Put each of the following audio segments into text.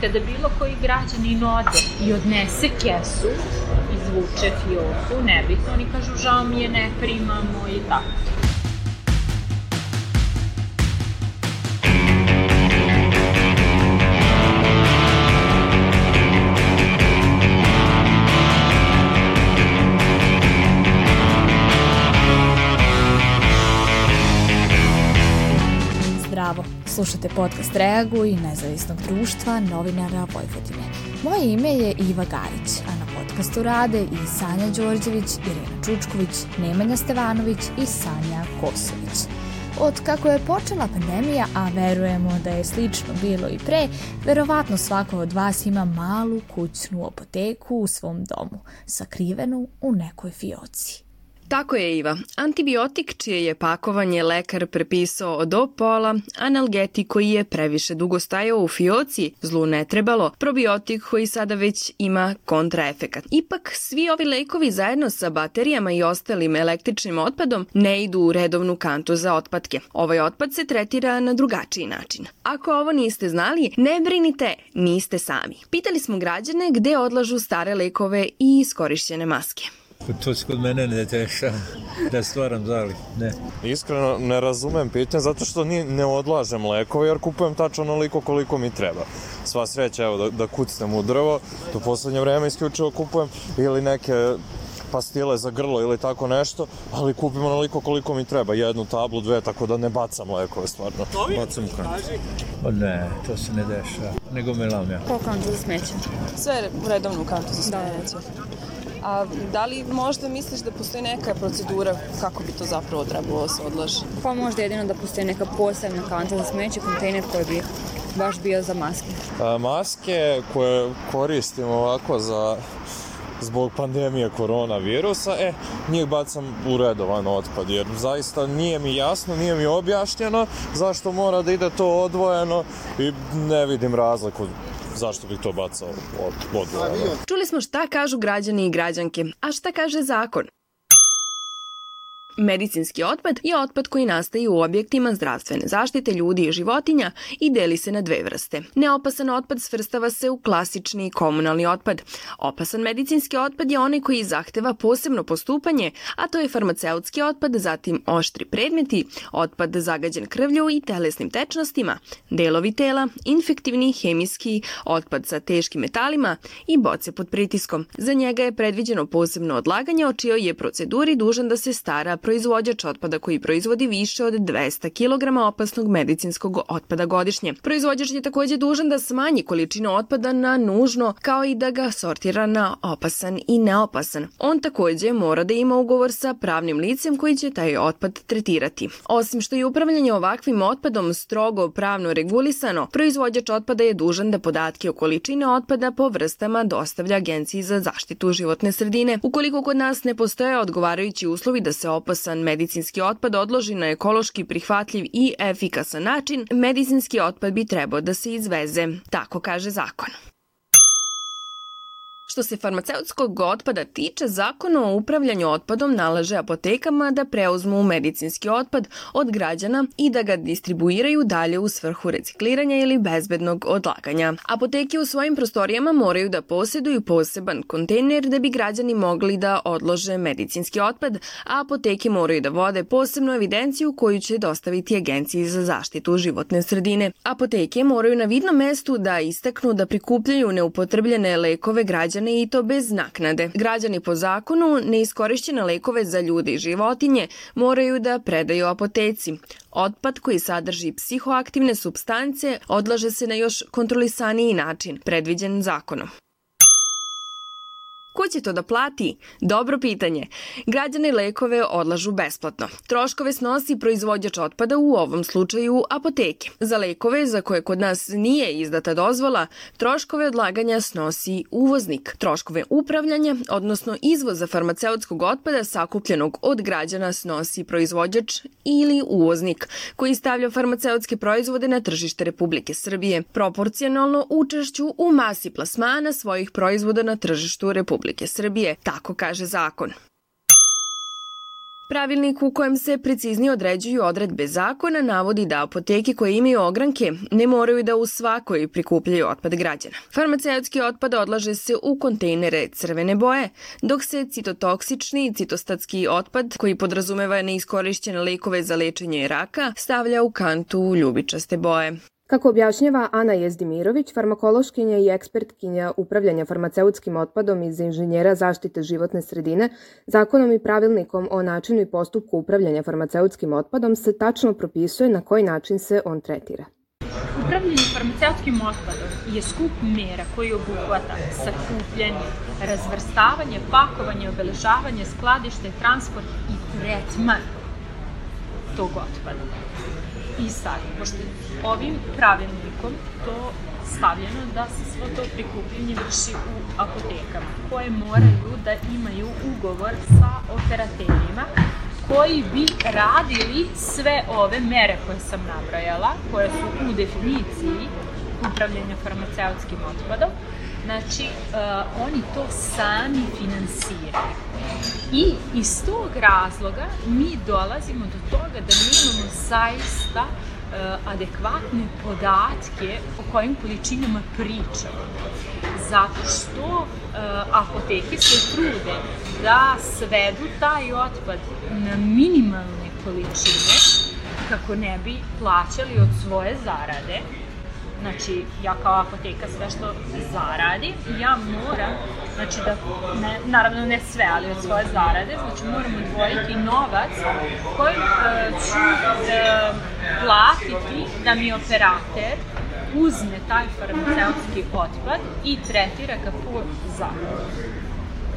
Kada bilo koji građanin ode i odnese kesu, izvuče fioku, nebitno, oni kažu žao mi je, ne primamo i tako. Slušate podcast Reagu i nezavisnog društva novinara Vojvodine. Moje ime je Iva Garić, a na podcastu rade i Sanja Đorđević, Irena Čučković, Nemanja Stevanović i Sanja Kosović. Od kako je počela pandemija, a verujemo da je slično bilo i pre, verovatno svako od vas ima malu kućnu apoteku u svom domu, sakrivenu u nekoj fioci. Tako je Iva. Antibiotik čije je pakovanje lekar prepisao od pola, analgetik koji je previše dugo stajao u fioci, zlu ne trebalo, probiotik koji sada već ima kontraefekat. Ipak, svi ovi lekovi zajedno sa baterijama i ostalim električnim otpadom ne idu u redovnu kantu za otpadke. Ovaj otpad se tretira na drugačiji način. Ako ovo niste znali, ne brinite, niste sami. Pitali smo građane gde odlažu stare lekove i iskorišćene maske. To se kod mene ne dešava da stvaram zali. Ne. Iskreno ne razumem pitanje zato što ni, ne odlažem lekove jer kupujem tačno onoliko koliko mi treba. Sva sreća evo da, da kucnem u drvo, to poslednje vreme isključivo kupujem ili neke pastile za grlo ili tako nešto, ali kupim onoliko koliko mi treba, jednu tablu, dve, tako da ne bacam lekove stvarno. Bacam u kantu. O ne, to se ne dešava, nego me lamja. Ko kantu za smeće? Sve redovnu kantu za smeće. Da. A da li možda misliš da postoji neka procedura kako bi to zapravo trebalo da se odlaže? Pa možda jedino da postoji neka posebna kanta za smeće, kontejner koji bi baš bio za maske. A, maske koje koristimo ovako za zbog pandemije koronavirusa, e, njih bacam u redovan otpad, jer zaista nije mi jasno, nije mi objašnjeno zašto mora da ide to odvojeno i ne vidim razliku zašto bih to bacao od, od Čuli smo šta kažu građani i građanke, a šta kaže zakon? Medicinski otpad je otpad koji nastaje u objektima zdravstvene zaštite ljudi i životinja i deli se na dve vrste. Neopasan otpad svrstava se u klasični komunalni otpad. Opasan medicinski otpad je onaj koji zahteva posebno postupanje, a to je farmaceutski otpad, zatim oštri predmeti, otpad zagađen krvlju i telesnim tečnostima, delovi tela, infektivni, hemijski, otpad sa teškim metalima i boce pod pritiskom. Za njega je predviđeno posebno odlaganje o čijoj je proceduri dužan da se stara proizvođač otpada koji proizvodi više od 200 kg opasnog medicinskog otpada godišnje. Proizvođač je takođe dužan da smanji količinu otpada na nužno, kao i da ga sortira na opasan i neopasan. On takođe mora da ima ugovor sa pravnim licem koji će taj otpad tretirati. Osim što je upravljanje ovakvim otpadom strogo pravno regulisano, proizvođač otpada je dužan da podatke o količine otpada po vrstama dostavlja Agenciji za zaštitu životne sredine. Ukoliko kod nas ne postoje odgovarajući uslovi da se opas opasan medicinski otpad odloži na ekološki prihvatljiv i efikasan način, medicinski otpad bi trebao da se izveze, tako kaže zakon. Što se farmaceutskog otpada tiče, zakon o upravljanju otpadom nalaže apotekama da preuzmu medicinski otpad od građana i da ga distribuiraju dalje u svrhu recikliranja ili bezbednog odlaganja. Apoteke u svojim prostorijama moraju da posjeduju poseban kontejner da bi građani mogli da odlože medicinski otpad, a apoteke moraju da vode posebnu evidenciju koju će dostaviti Agenciji za zaštitu životne sredine. Apoteke moraju na vidnom mestu da istaknu da prikupljaju neupotrebljene lekove građana i to bez naknade. Građani po zakonu neiskorišćene lekove za ljude i životinje moraju da predaju apoteci. Otpad koji sadrži psihoaktivne substance odlaže se na još kontrolisaniji način, predviđen zakonom. Ko će to da plati? Dobro pitanje. Građani lekove odlažu besplatno. Troškove snosi proizvođač otpada u ovom slučaju apoteke. Za lekove za koje kod nas nije izdata dozvola, troškove odlaganja snosi uvoznik. Troškove upravljanja, odnosno izvoza farmaceutskog otpada sakupljenog od građana snosi proizvođač ili uvoznik koji stavlja farmaceutske proizvode na tržište Republike Srbije, proporcionalno učešću u masi plasmana svojih proizvoda na tržištu Republike Republike Srbije, tako kaže zakon. Pravilnik u kojem se preciznije određuju odredbe zakona navodi da apoteke koje imaju ogranke ne moraju da u svakoj prikupljaju otpad građana. Farmaceutski otpad odlaže se u kontejnere crvene boje, dok se citotoksični i citostatski otpad, koji podrazumeva neiskorišćene lekove za lečenje raka, stavlja u kantu ljubičaste boje. Kako objašnjava Ana Jezdimirović, farmakološkinja i ekspertkinja upravljanja farmaceutskim otpadom iz inženjera zaštite životne sredine, zakonom i pravilnikom o načinu i postupku upravljanja farmaceutskim otpadom se tačno propisuje na koji način se on tretira. Upravljanje farmaceutskim otpadom je skup mera koji obuhvata sakupljanje, razvrstavanje, pakovanje, obeležavanje, skladište, transport i tretman tog otpada. I sad, pošto ovim pravilnikom to stavljeno da se svo to prikupljanje vrši u apotekama, koje moraju da imaju ugovor sa operaterima koji bi radili sve ove mere koje sam nabrojala, koje su u definiciji upravljanja farmaceutskim otpadom, znači uh, oni to sami finansiraju. I iz tog razloga mi dolazimo do toga da nemamo zaista uh, adekvatne podatke o kojim količinama pričamo. Zato što uh, apoteke se trude da svedu taj otpad na minimalne količine kako ne bi plaćali od svoje zarade Znači, ja kao apoteka sve što zaradim, ja moram, znači da, ne, naravno ne sve, ali od svoje zarade, znači moram odvojiti novac koji uh, ću uh, platiti da mi operater uzme taj farmaceutski otpad i tretira ga po zakonu.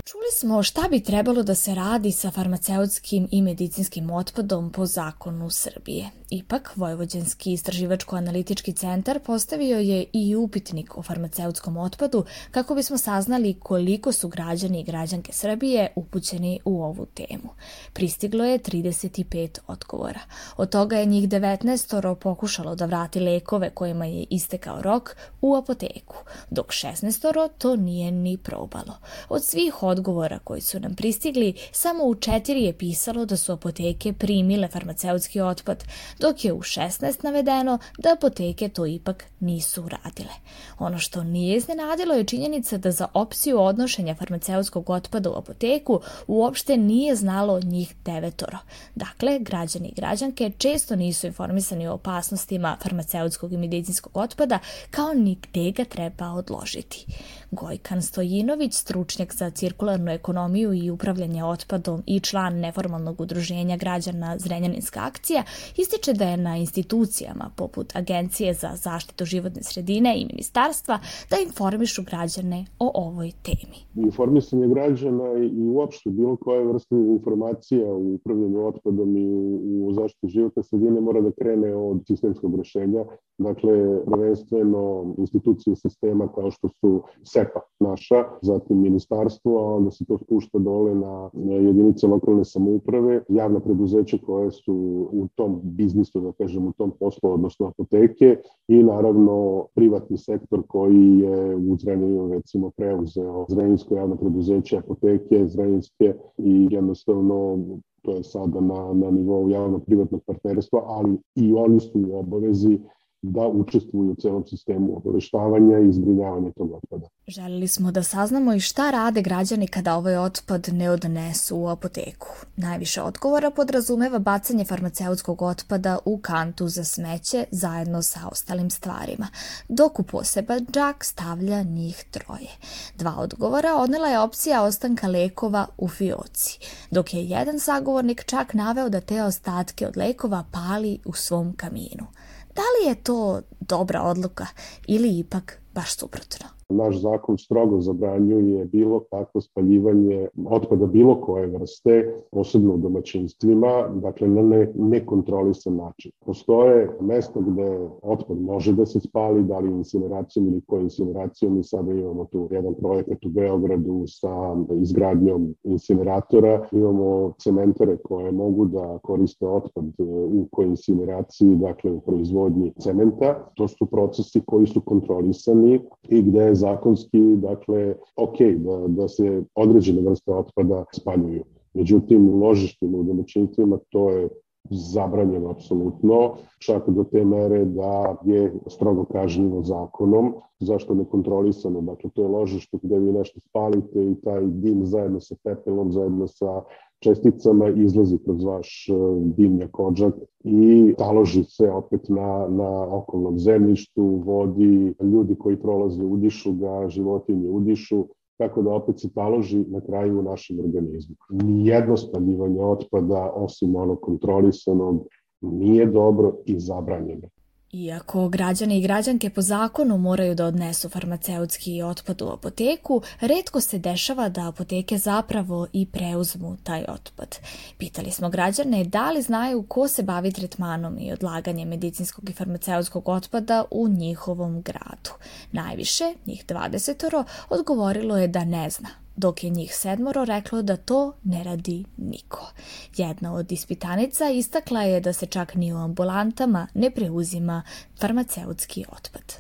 Čuli smo šta bi trebalo da se radi sa farmaceutskim i medicinskim otpadom po zakonu Srbije. Ipak, Vojvođanski istraživačko-analitički centar postavio je i upitnik o farmaceutskom otpadu kako bismo saznali koliko su građani i građanke Srbije upućeni u ovu temu. Pristiglo je 35 odgovora. Od toga je njih 19 pokušalo da vrati lekove kojima je istekao rok u apoteku, dok 16 to nije ni probalo. Od svih odgovora koji su nam pristigli, samo u četiri je pisalo da su apoteke primile farmaceutski otpad, dok je u 16 navedeno da apoteke to ipak nisu uradile. Ono što nije iznenadilo je činjenica da za opciju odnošenja farmaceutskog otpada u apoteku uopšte nije znalo njih devetoro. Dakle, građani i građanke često nisu informisani o opasnostima farmaceutskog i medicinskog otpada kao ni gde ga treba odložiti. Gojkan Stojinović, stručnjak za cirkularnu ekonomiju i upravljanje otpadom i član neformalnog udruženja građana Zrenjaninska akcija, ističe da je na institucijama poput Agencije za zaštitu životne sredine i ministarstva da informišu građane o ovoj temi. Informisanje građana i uopšte bilo koje vrste informacija u upravljanju otpadom i u, u zaštitu životne sredine mora da krene od sistemskog rešenja, dakle prvenstveno institucije sistema kao što su SEPA naša, zatim ministarstvo, a onda se to spušta dole na jedinice lokalne samouprave, javna preduzeća koje su u tom biznisu, da kažem, u tom poslu, odnosno apoteke i naravno privatni sektor koji je u Zrenjaninu recimo preuzeo Zrenjinsko javno preduzeće apoteke, Zrenjinske i jednostavno to je sada na, na nivou javno-privatnog partnerstva, ali i oni su u obavezi da učestvuju u celom sistemu obaveštavanja i zbrinjavanja tog otpada. Želili smo da saznamo i šta rade građani kada ovaj otpad ne odnesu u apoteku. Najviše odgovora podrazumeva bacanje farmaceutskog otpada u kantu za smeće zajedno sa ostalim stvarima, dok u poseban džak stavlja njih troje. Dva odgovora odnela je opcija ostanka lekova u fioci, dok je jedan sagovornik čak naveo da te ostatke od lekova pali u svom kaminu. Da li je to dobra odluka ili ipak baš suprotno? Naš zakon strogo zabranjuje bilo kakvo spaljivanje otpada bilo koje vrste, posebno u domaćinstvima, dakle na ne, nekontrolisan način. Postoje mesta gde otpad može da se spali, da li incineracijom ili koje incineracijom. Mi sada imamo tu jedan projekat u Beogradu sa izgradnjom incineratora. Imamo cementare koje mogu da koriste otpad u koincineraciji, dakle u proizvodnji cementa. To su procesi koji su kontrolisani i gde je zakonski, dakle, ok da, da se određene vrste otpada spaljuju. Međutim, u ložištima, u domaćinstvima, to je zabranjeno apsolutno, čak do te mere da je strogo kažnjivo zakonom, zašto ne kontrolisano, dakle to je ložište gde vi nešto spalite i taj dim zajedno sa pepelom, zajedno sa česticama izlazi kroz vaš e, dimnjak odžak i taloži se opet na, na okolnom zemljištu, vodi, ljudi koji prolaze udišu ga, životinje udišu, tako da opet se taloži na kraju u našem organizmu. Nijedno spaljivanje otpada, osim onog kontrolisanog, nije dobro i zabranjeno. Iako građane i građanke po zakonu moraju da odnesu farmaceutski otpad u apoteku, redko se dešava da apoteke zapravo i preuzmu taj otpad. Pitali smo građane da li znaju ko se bavi tretmanom i odlaganjem medicinskog i farmaceutskog otpada u njihovom gradu. Najviše, njih 20 odgovorilo je da ne zna dok je njih sedmoro reklo da to ne radi niko. Jedna od ispitanica istakla je da se čak ni u ambulantama ne preuzima farmaceutski otpad.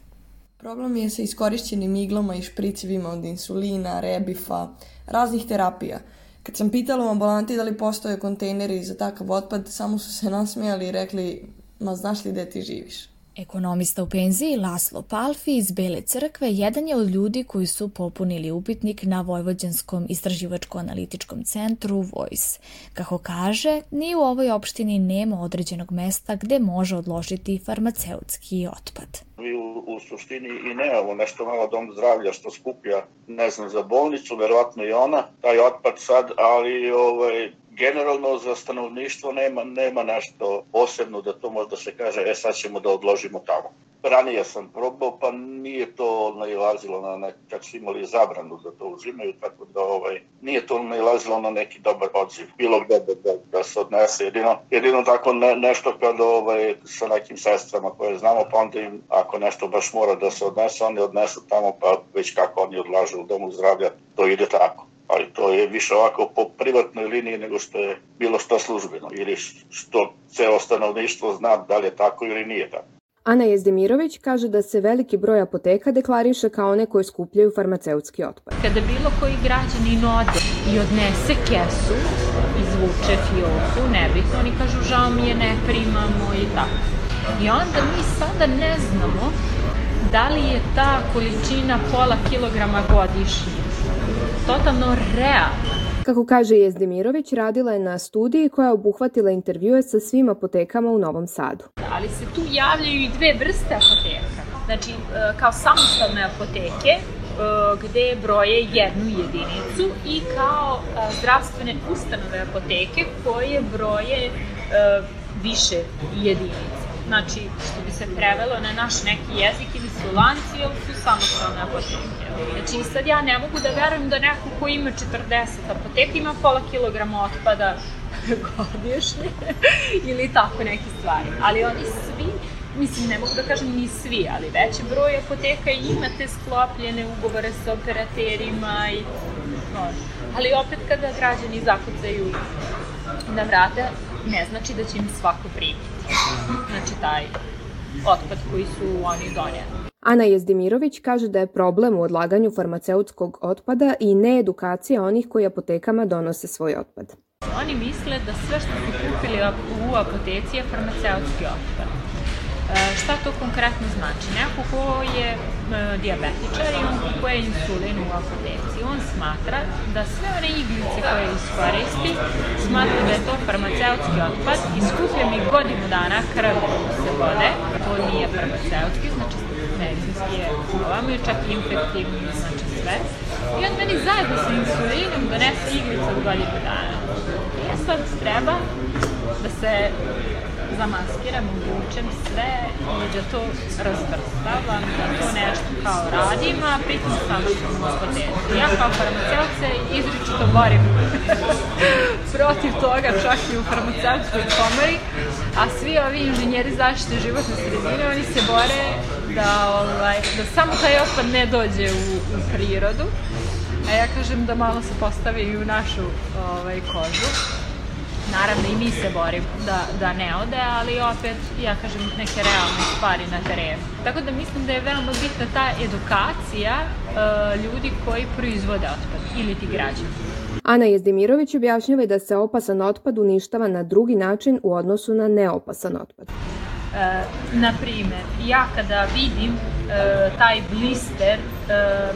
Problem je sa iskorišćenim iglama i špricivima od insulina, rebifa, raznih terapija. Kad sam pitala u ambulanti da li postoje kontejneri za takav otpad, samo su se nasmijali i rekli, ma znaš li gde ti živiš? Ekonomista u penziji Laslo Palfi iz Bele crkve jedan je od ljudi koji su popunili upitnik na Vojvođanskom istraživačko-analitičkom centru Voice. Kako kaže, ni u ovoj opštini nema određenog mesta gde može odložiti farmaceutski otpad. Mi u, u suštini i nemamo nešto malo dom zdravlja što skuplja, ne znam, za bolnicu, verovatno i ona, taj otpad sad, ali ovaj, generalno za stanovništvo nema, nema nešto posebno da to možda se kaže, e sad ćemo da odložimo tamo. Ranije sam probao, pa nije to nailazilo na nek, čak su imali zabranu da to uzimaju, tako da ovaj, nije to nailazilo na neki dobar odziv. Bilo gde da, da, da se odnese, jedino, jedino tako ne, nešto kada ovaj, sa nekim sestrama koje znamo, pa onda im, ako nešto baš mora da se odnese, oni odnesu tamo, pa već kako oni odlažu u domu zdravlja, to ide tako ali to je više ovako po privatnoj liniji nego što je bilo što službeno ili što celo stanovništvo zna da li je tako ili nije tako. Ana Jezdemirović kaže da se veliki broj apoteka deklariše kao one koje skupljaju farmaceutski otpad. Kada bilo koji građanin ode i odnese kesu, izvuče fioku, nebitno, oni kažu žao mi je, ne primamo i tako. I onda mi sada ne znamo da li je ta količina pola kilograma godišnje totalno realna. Kako kaže Jezdemirović, radila je na studiji koja je obuhvatila intervjue sa svim apotekama u Novom Sadu. Ali se tu javljaju i dve vrste apoteka. Znači, e, kao samostalne apoteke, e, gde broje jednu jedinicu i kao e, zdravstvene ustanove apoteke koje broje više jedinica znači što bi se prevelo na naš neki jezik ili su lanci ili su samostalne apoteke. Znači sad ja ne mogu da verujem da neko ko ima 40 apoteka ima pola kilograma otpada godišnje ili tako neke stvari. Ali oni svi mislim, ne mogu da kažem ni svi, ali veći broj apoteka ima te sklopljene ugovore sa operaterima i no, ali opet kada građani zakucaju na vrata, ne znači da će im svako primiti znači taj otpad koji su oni donijeli. Ana Jezdimirović kaže da je problem u odlaganju farmaceutskog otpada i needukacija onih koji apotekama donose svoj otpad. Oni misle da sve što su kupili u apoteci je farmaceutski otpad. Šta to konkretno znači? Neko ko je e, diabetičar i on kupuje insulin u apoteci. On smatra da sve one iglice koje iskoristi, smatra da je to farmaceutski otpad i skuplja mi godinu dana krv se vode. To nije farmaceutski, znači medicinski je ovamo i čak infektivni, znači sve. I on meni zajedno sa insulinom donese iglice u godinu dana. I ja sad treba da se zamaskiram, obučem sve i da to razvrstavam, da to nešto kao radim, a pritom sam u apoteci. Ja kao farmaceut se izričito borim protiv toga, čak i u farmaceutskoj komori, a svi ovi inženjeri zaštite životne sredine, oni se bore da, ovaj, da samo taj otpad ne dođe u, u prirodu, a ja kažem da malo se postavi i u našu ovaj, kožu Naravno i mi se borimo da, da ne ode, ali opet, ja kažem, neke realne stvari na terenu. Tako da mislim da je veoma bitna ta edukacija uh, ljudi koji proizvode otpad ili ti građani. Ana Jezdimirović objašnjava da se opasan otpad uništava na drugi način u odnosu na neopasan otpad. E, na primer, ja kada vidim e, taj blister e,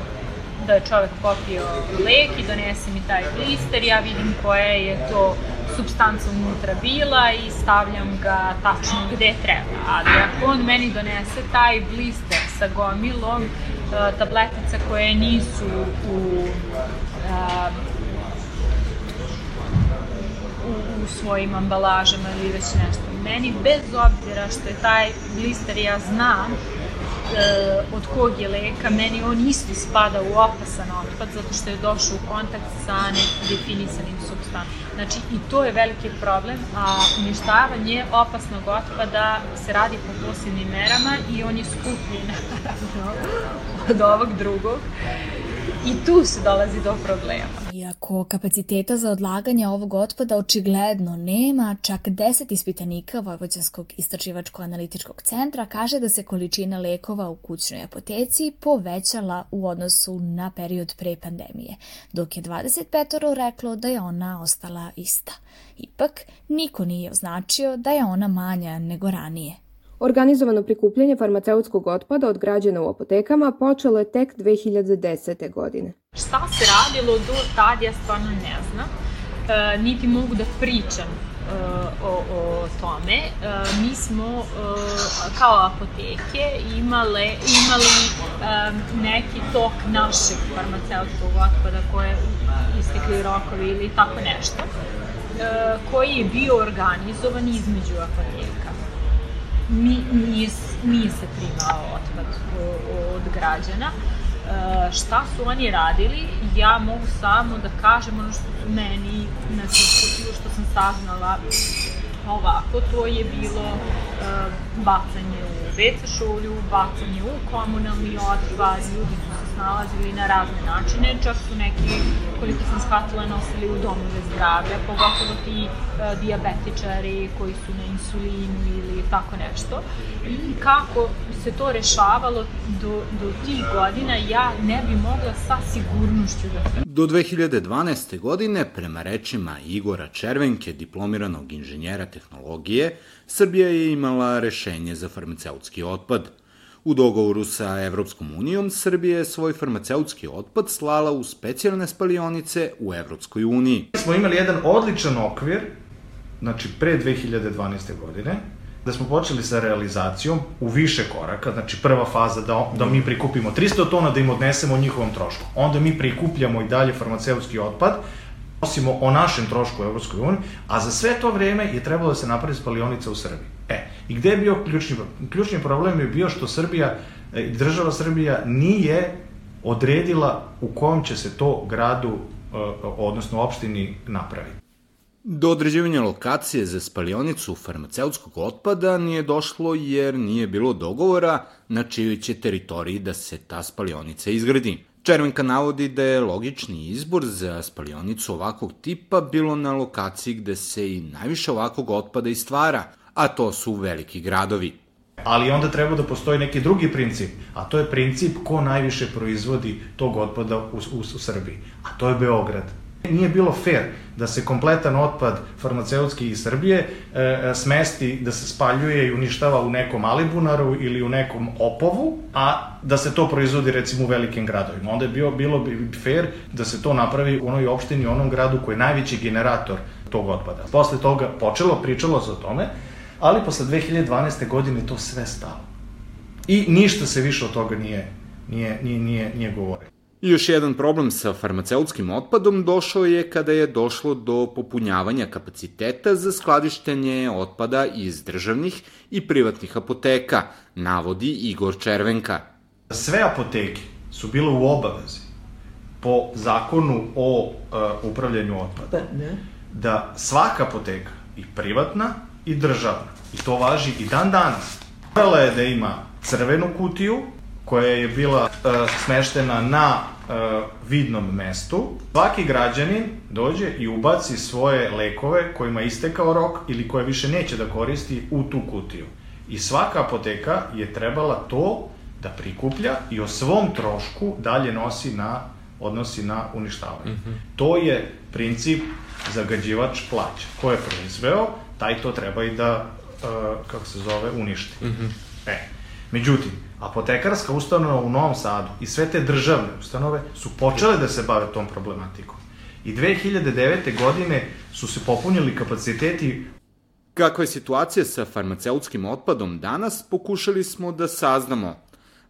da je čovek popio lek i donese mi taj blister, ja vidim koja je to substanca unutra bila i stavljam ga tačno gde treba. Ali ako on meni donese taj blister sa gomilom uh, tabletica koje nisu u, uh, u, u svojim ambalažama ili već nešto. Meni bez obzira što je taj blister ja znam e, od kog je leka, meni on isto spada u opasan otpad zato što je došao u kontakt sa nedefinisanim substancama. Znači i to je veliki problem, a uništavanje opasnog otpada se radi po posebnim merama i on je skuplji naravno od ovog drugog i tu se dolazi do problema. Iako kapaciteta za odlaganje ovog otpada očigledno nema, čak 10 ispitanika Vojvođanskog istraživačko-analitičkog centra kaže da se količina lekova u kućnoj apoteci povećala u odnosu na period pre pandemije, dok je 25 reklo da je ona ostala ista. Ipak, niko nije označio da je ona manja nego ranije. Organizovano prikupljanje farmaceutskog otpada od građana u apotekama počelo je tek 2010. godine. Šta se radilo do tad, ja stvarno ne znam, e, niti mogu da pričam e, o, o tome. E, mi smo e, kao apoteke imale, imali e, neki tok našeg farmaceutskog otpada koje istekli rokovi ili tako nešto, e, koji je bio organizovan između apoteka mi, nije, nije se primao otpad od građana. E, šta su oni radili, ja mogu samo da kažem ono što su meni, znači što sam saznala ovako, to je bilo e, bacanje u WC šolju, bacanje u komunalni otpad, ljudi su snalazili na razne načine, čak su neki, koliko sam shvatila, nosili u domove zdravlja, pogotovo ti e, diabetičari koji su na insulinu ili tako nešto. I kako se to rešavalo do, do tih godina, ja ne bi mogla sa sigurnošću da... Do 2012. godine, prema rečima Igora Červenke, diplomiranog inženjera tehnologije, Srbija je imala rešenje za farmaceutski otpad. U dogovoru sa Evropskom unijom, Srbija je svoj farmaceutski otpad slala u specijalne spalionice u Evropskoj uniji. Smo imali jedan odličan okvir, znači pre 2012. godine, da smo počeli sa realizacijom u više koraka, znači prva faza da, da mi prikupimo 300 tona da im odnesemo o njihovom trošku. Onda mi prikupljamo i dalje farmaceutski otpad, nosimo o našem trošku u Evropskoj uniji, a za sve to vreme je trebalo da se napravi spalionica u Srbiji. E, i gde je bio ključni problem? Ključni problem je bio što Srbija, e, država Srbija nije odredila u kom će se to gradu, e, odnosno opštini napraviti. Do određivanja lokacije za spalionicu farmaceutskog otpada nije došlo jer nije bilo dogovora na čijoj će teritoriji da se ta spalionica izgradi. Červenka navodi da je logični izbor za spalionicu ovakvog tipa bilo na lokaciji gde se i najviše ovakvog otpada i stvara, a to su veliki gradovi. Ali onda treba da postoji neki drugi princip, a to je princip ko najviše proizvodi tog otpada u, u, u Srbiji, a to je Beograd. Nije bilo fair da se kompletan otpad farmaceutski iz Srbije e, smesti, da se spaljuje i uništava u nekom Alibunaru ili u nekom Opovu, a da se to proizvodi recimo u velikim gradovima. Onda je bio, bilo bi fair da se to napravi u onoj opštini, u onom gradu koji je najveći generator tog otpada. Posle toga počelo, pričalo se o tome, ali posle 2012. godine to sve stalo. I ništa se više od toga nije, nije, nije, nije, nije govorio. I još jedan problem sa farmaceutskim otpadom došao je kada je došlo do popunjavanja kapaciteta za skladištenje otpada iz državnih i privatnih apoteka, navodi Igor Červenka. Sve apoteke su bile u obavezi po zakonu o uh, upravljanju otpada da svaka apoteka, i privatna i državna, i to važi i dan danas, morala je da ima crvenu kutiju koja je bila uh, smeštena na uh, vidnom mestu. Svaki građanin dođe i ubaci svoje lekove kojima je istekao rok ili koje više neće da koristi u tu kutiju. I svaka apoteka je trebala to da prikuplja i o svom trošku dalje nosi na odnosi na uništavanje. Mm -hmm. To je princip zagađivač plaća. Ko je proizveo, taj to treba i da, uh, kako se zove, uništi. Mm -hmm. E, međutim, apotekarska ustanova u Novom Sadu i sve te državne ustanove su počele da se bave tom problematikom. I 2009. godine su se popunili kapaciteti Kakva je situacija sa farmaceutskim otpadom danas, pokušali smo da saznamo.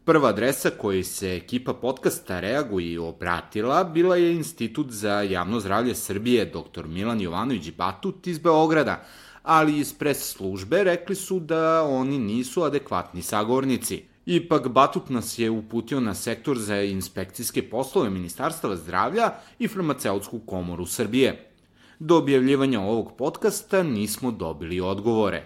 Prva adresa kojoj se ekipa podcasta Reaguj i obratila bila je Institut za javno zdravlje Srbije dr. Milan Jovanović Batut iz Beograda, ali iz pres službe rekli su da oni nisu adekvatni sagovornici. Ipak Batut nas je uputio na sektor za inspekcijske poslove Ministarstva zdravlja i farmaceutsku komoru Srbije. Do objavljivanja ovog podcasta nismo dobili odgovore.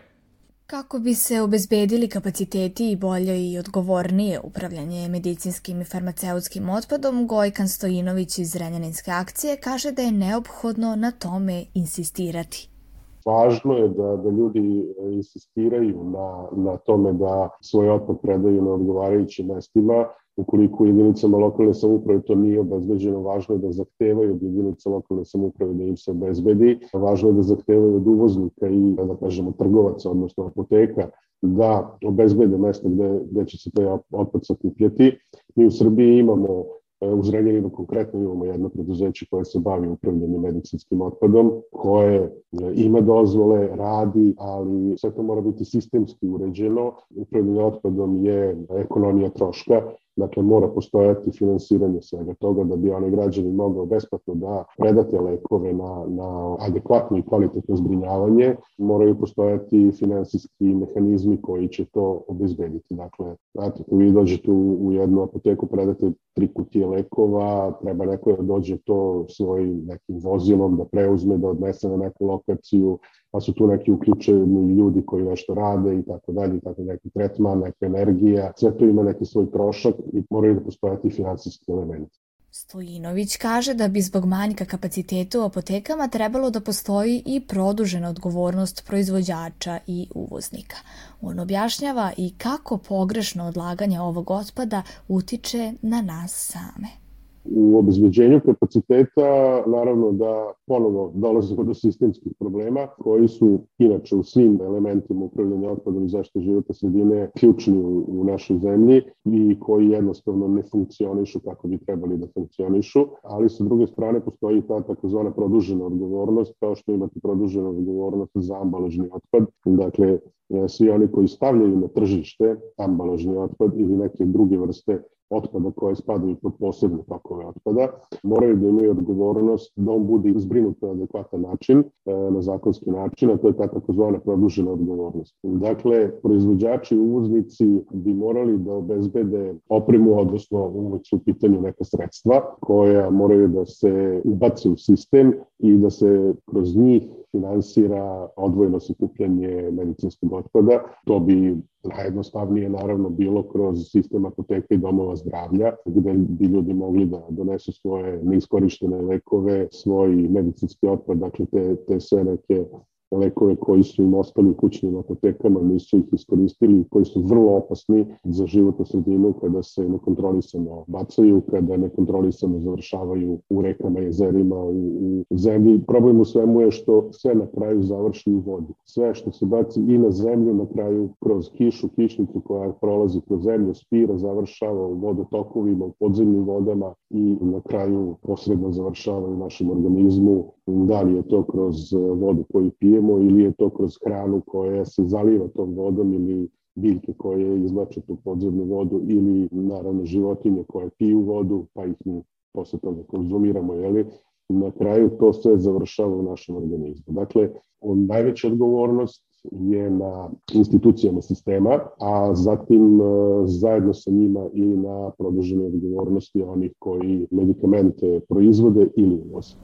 Kako bi se obezbedili kapaciteti i bolje i odgovornije upravljanje medicinskim i farmaceutskim otpadom, Gojkan Stojinović iz Renjaninske akcije kaže da je neophodno na tome insistirati. Važno je da, da ljudi insistiraju na, na tome da svoj otpad predaju na odgovarajućim mestima, ukoliko jedinicama lokalne samuprave to nije obezbeđeno, važno je da zahtevaju od jedinica lokalne samuprave da im se obezbedi, važno je da zahtevaju od uvoznika i, da kažemo, trgovaca, odnosno apoteka, da obezbede mesta gde, gde će se taj otpad sakupljati. Mi u Srbiji imamo E, u Zrenjaninu konkretno imamo jedno preduzeće koje se bavi upravljanjem medicinskim otpadom, koje e, ima dozvole, radi, ali sve to mora biti sistemski uređeno. Upravljanje otpadom je ekonomija troška Dakle, mora postojati finansiranje svega toga da bi onaj građani mogao besplatno da predate lekove na, na adekvatno i kvalitetno zbrinjavanje. Moraju postojati finansijski mehanizmi koji će to obezbediti. Dakle, znate, vi dođete u, u jednu apoteku, predate tri kutije lekova, treba neko da dođe to svojim nekim vozilom da preuzme, da odnese na neku lokaciju, pa su tu neki uključeni ljudi koji nešto rade i tako dalje, i tako neki tretman, neka energija, sve to ima neki svoj trošak i moraju da postojati finansijski elementi. Stojinović kaže da bi zbog manjka kapaciteta u apotekama trebalo da postoji i produžena odgovornost proizvođača i uvoznika. On objašnjava i kako pogrešno odlaganje ovog otpada utiče na nas same. U obezbeđenju kapaciteta naravno da ponovo dolazimo do sistemskih problema koji su inače u svim elementima upravljanja otpadom i zaštite života sredine ključni u, u našoj zemlji i koji jednostavno ne funkcionišu kako bi trebali da funkcionišu, ali sa druge strane postoji ta takozvana produžena odgovornost kao što imate produženu odgovornost za ambalažni otpad. Dakle, svi oni koji stavljaju na tržište ambalažni otpad ili neke druge vrste otpada koje spadaju pod posebne pakove otpada, moraju da imaju odgovornost da on bude zbrinut na adekvatan način, e, na zakonski način, a to je ta takozvana produžena odgovornost. Dakle, proizvođači i uvoznici bi morali da obezbede opremu, odnosno su u pitanju neka sredstva koja moraju da se ubace u sistem i da se kroz njih finansira odvojeno sakupljanje medicinskog otpada. To bi najjednostavnije naravno bilo kroz sistem apoteka i domova zdravlja, gde bi ljudi mogli da donesu svoje neiskorištene lekove, svoj medicinski otpad, dakle te, te sve neke lekove koji su im ostali u kućnim apotekama, nisu ih iskoristili, koji su vrlo opasni za životnu sredinu kada se nekontrolisano bacaju, kada nekontrolisano završavaju u rekama, jezerima, u, u zemlji. Problem u svemu je što sve na kraju završi u vodi. Sve što se baci i na zemlju, na kraju kroz kišu, kišnicu koja prolazi kroz zemlju, spira, završava u vodotokovima, u podzemnim vodama i na kraju posredno završava u našem organizmu. Da li je to kroz vodu koju pije, pijemo ili je to kroz hranu koja se zaliva tom vodom ili biljke koje izlače tu podzemnu vodu ili naravno životinje koje piju vodu pa ih mi posle toga konzumiramo, jeli? na kraju to sve završava u našem organizmu. Dakle, on, najveća odgovornost je na institucijama sistema, a zatim e, zajedno sa njima i na produžene odgovornosti onih koji medikamente proizvode ili uvoze.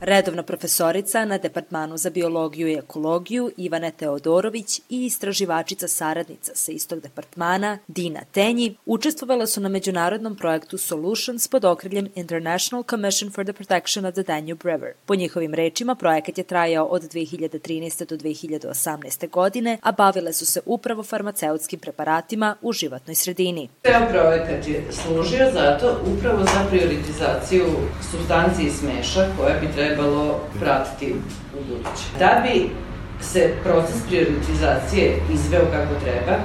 Redovna profesorica na Departmanu za biologiju i ekologiju Ivane Teodorović i istraživačica saradnica sa istog departmana Dina Tenji učestvovala su na međunarodnom projektu Solutions pod okriljem International Commission for the Protection of the Danube River. Po njihovim rečima, projekat je trajao od 2013. do 2018. godine, a bavile su se upravo farmaceutskim preparatima u životnoj sredini. Ceo projekat je služio zato upravo za prioritizaciju substanci i smeša koje bi trebalo pratiti u buduće. Da bi se proces prioritizacije izveo kako treba,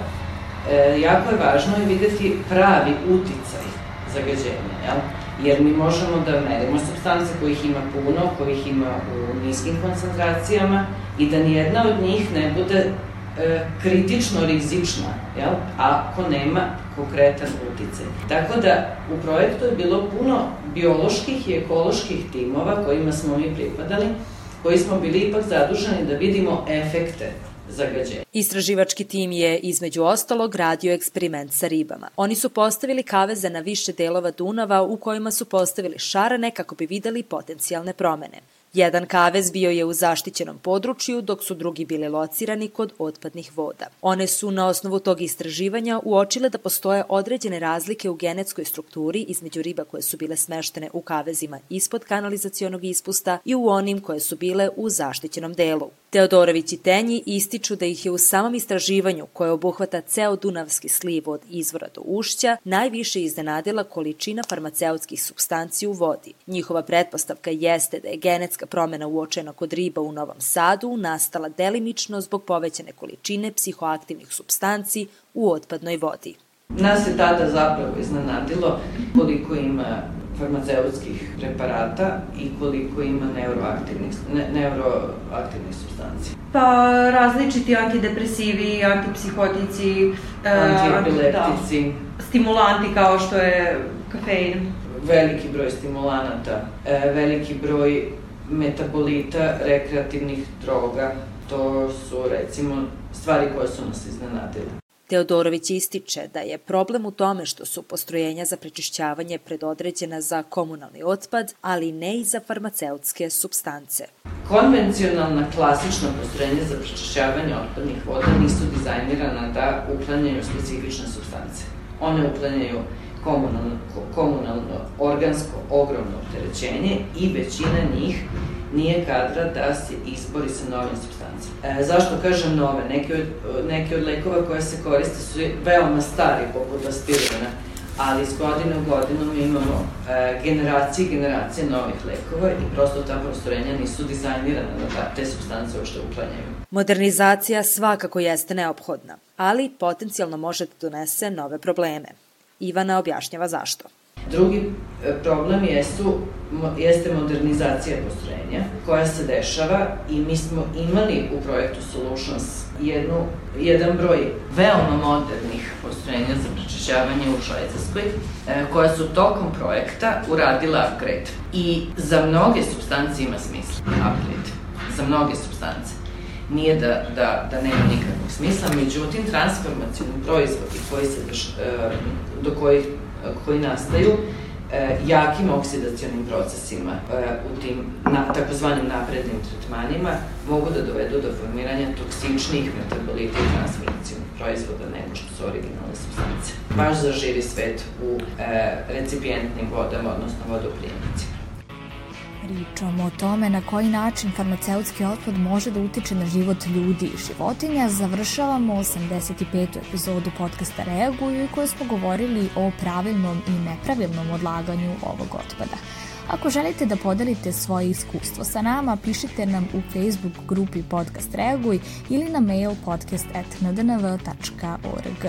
e, jako je važno je videti pravi uticaj zagađenja, jel? jer mi možemo da merimo substance kojih ima puno, kojih ima u niskim koncentracijama i da nijedna od njih ne bude e, kritično rizična, jel? ako nema konkretan uticaj. Tako da u projektu je bilo puno bioloških i ekoloških timova kojima smo mi pripadali, koji smo bili ipak zaduženi da vidimo efekte zagađenja. Istraživački tim je, između ostalog, radio eksperiment sa ribama. Oni su postavili kaveze na više delova Dunava u kojima su postavili šarane kako bi videli potencijalne promene. Jedan kavez bio je u zaštićenom području, dok su drugi bili locirani kod otpadnih voda. One su na osnovu tog istraživanja uočile da postoje određene razlike u genetskoj strukturi između riba koje su bile smeštene u kavezima ispod kanalizacionog ispusta i u onim koje su bile u zaštićenom delu. Teodorović i Tenji ističu da ih je u samom istraživanju, koje obuhvata ceo Dunavski sliv od izvora do ušća, najviše iznenadila količina farmaceutskih substanci u vodi. Njihova pretpostavka jeste da je genetska promena uočena kod riba u Novom Sadu nastala delimično zbog povećane količine psihoaktivnih substanci u otpadnoj vodi. Nas je tada zapravo iznenadilo koliko ima farmaceutskih preparata i koliko ima neuroaktivnih, ne, neuroaktivnih substanci? Pa različiti antidepresivi, antipsihotici, e, antiepileptici, da, stimulanti kao što je kafein. Veliki broj stimulanata, e, veliki broj metabolita rekreativnih droga. To su recimo stvari koje su nas iznenadile. Teodorović ističe da je problem u tome što su postrojenja za prečišćavanje predodređena za komunalni otpad, ali ne i za farmaceutske substance. Konvencionalna klasična postrojenja za prečišćavanje otpadnih voda nisu dizajnirana da uklanjaju specifične substance. One uklanjaju komunalno, komunalno organsko ogromno opterećenje i većina njih nije kadra da se izbori sa novim substancima. E, zašto kažem nove? Neke od, neke od lekova koje se koriste su veoma stari, poput aspirina, ali s godine u godinu mi imamo e, generacije i generacije novih lekova i prosto ta prostorenja nisu dizajnirana da te substance uopšte uklanjaju. Modernizacija svakako jeste neophodna, ali potencijalno može da donese nove probleme. Ivana objašnjava zašto. Drugi e, problem jesu, jeste modernizacija postrojenja koja se dešava i mi smo imali u projektu Solutions jednu, jedan broj veoma modernih postrojenja za prečišćavanje u Švajcarskoj e, koja su tokom projekta uradila upgrade. I za mnoge substance ima smisla upgrade. Za mnoge substance nije da, da, da nema nikakvog smisla, međutim transformacijni proizvodi koji se, e, do kojih koji nastaju e, jakim oksidacionim procesima e, u tim na, takozvanim naprednim tretmanima mogu da dovedu do formiranja toksičnih metabolita i transformacijnih proizvoda nego što su originalne substance. Baš za živi svet u e, recipijentnim vodama, odnosno vodoprijemnicima. Pričamo o tome na koji način farmaceutski otpad može da utiče na život ljudi i životinja. Završavamo 85. epizodu podcasta Reaguju u kojoj smo govorili o pravilnom i nepravilnom odlaganju ovog otpada. Ako želite da podelite svoje iskustvo sa nama, pišite nam u Facebook grupi Podcast Reaguj ili na mail podcast.ndnv.org.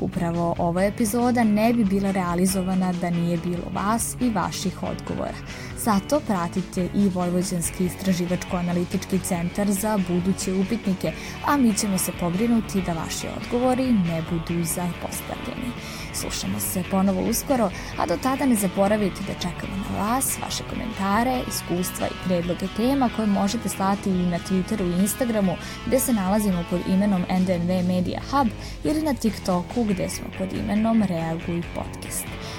Upravo ova epizoda ne bi bila realizovana da nije bilo vas i vaših odgovora. Zato pratite i Vojvođanski istraživačko-analitički centar za buduće upitnike, a mi ćemo se pobrinuti da vaši odgovori ne budu zapostavljeni. Slušamo se ponovo uskoro, a do tada ne zaboravite da čekamo na vas vaše komentare, iskustva i predloge tema koje možete slati i na Twitteru i Instagramu gde se nalazimo pod imenom NDNV Media Hub ili na TikToku gde smo pod imenom Reaguj Podcast.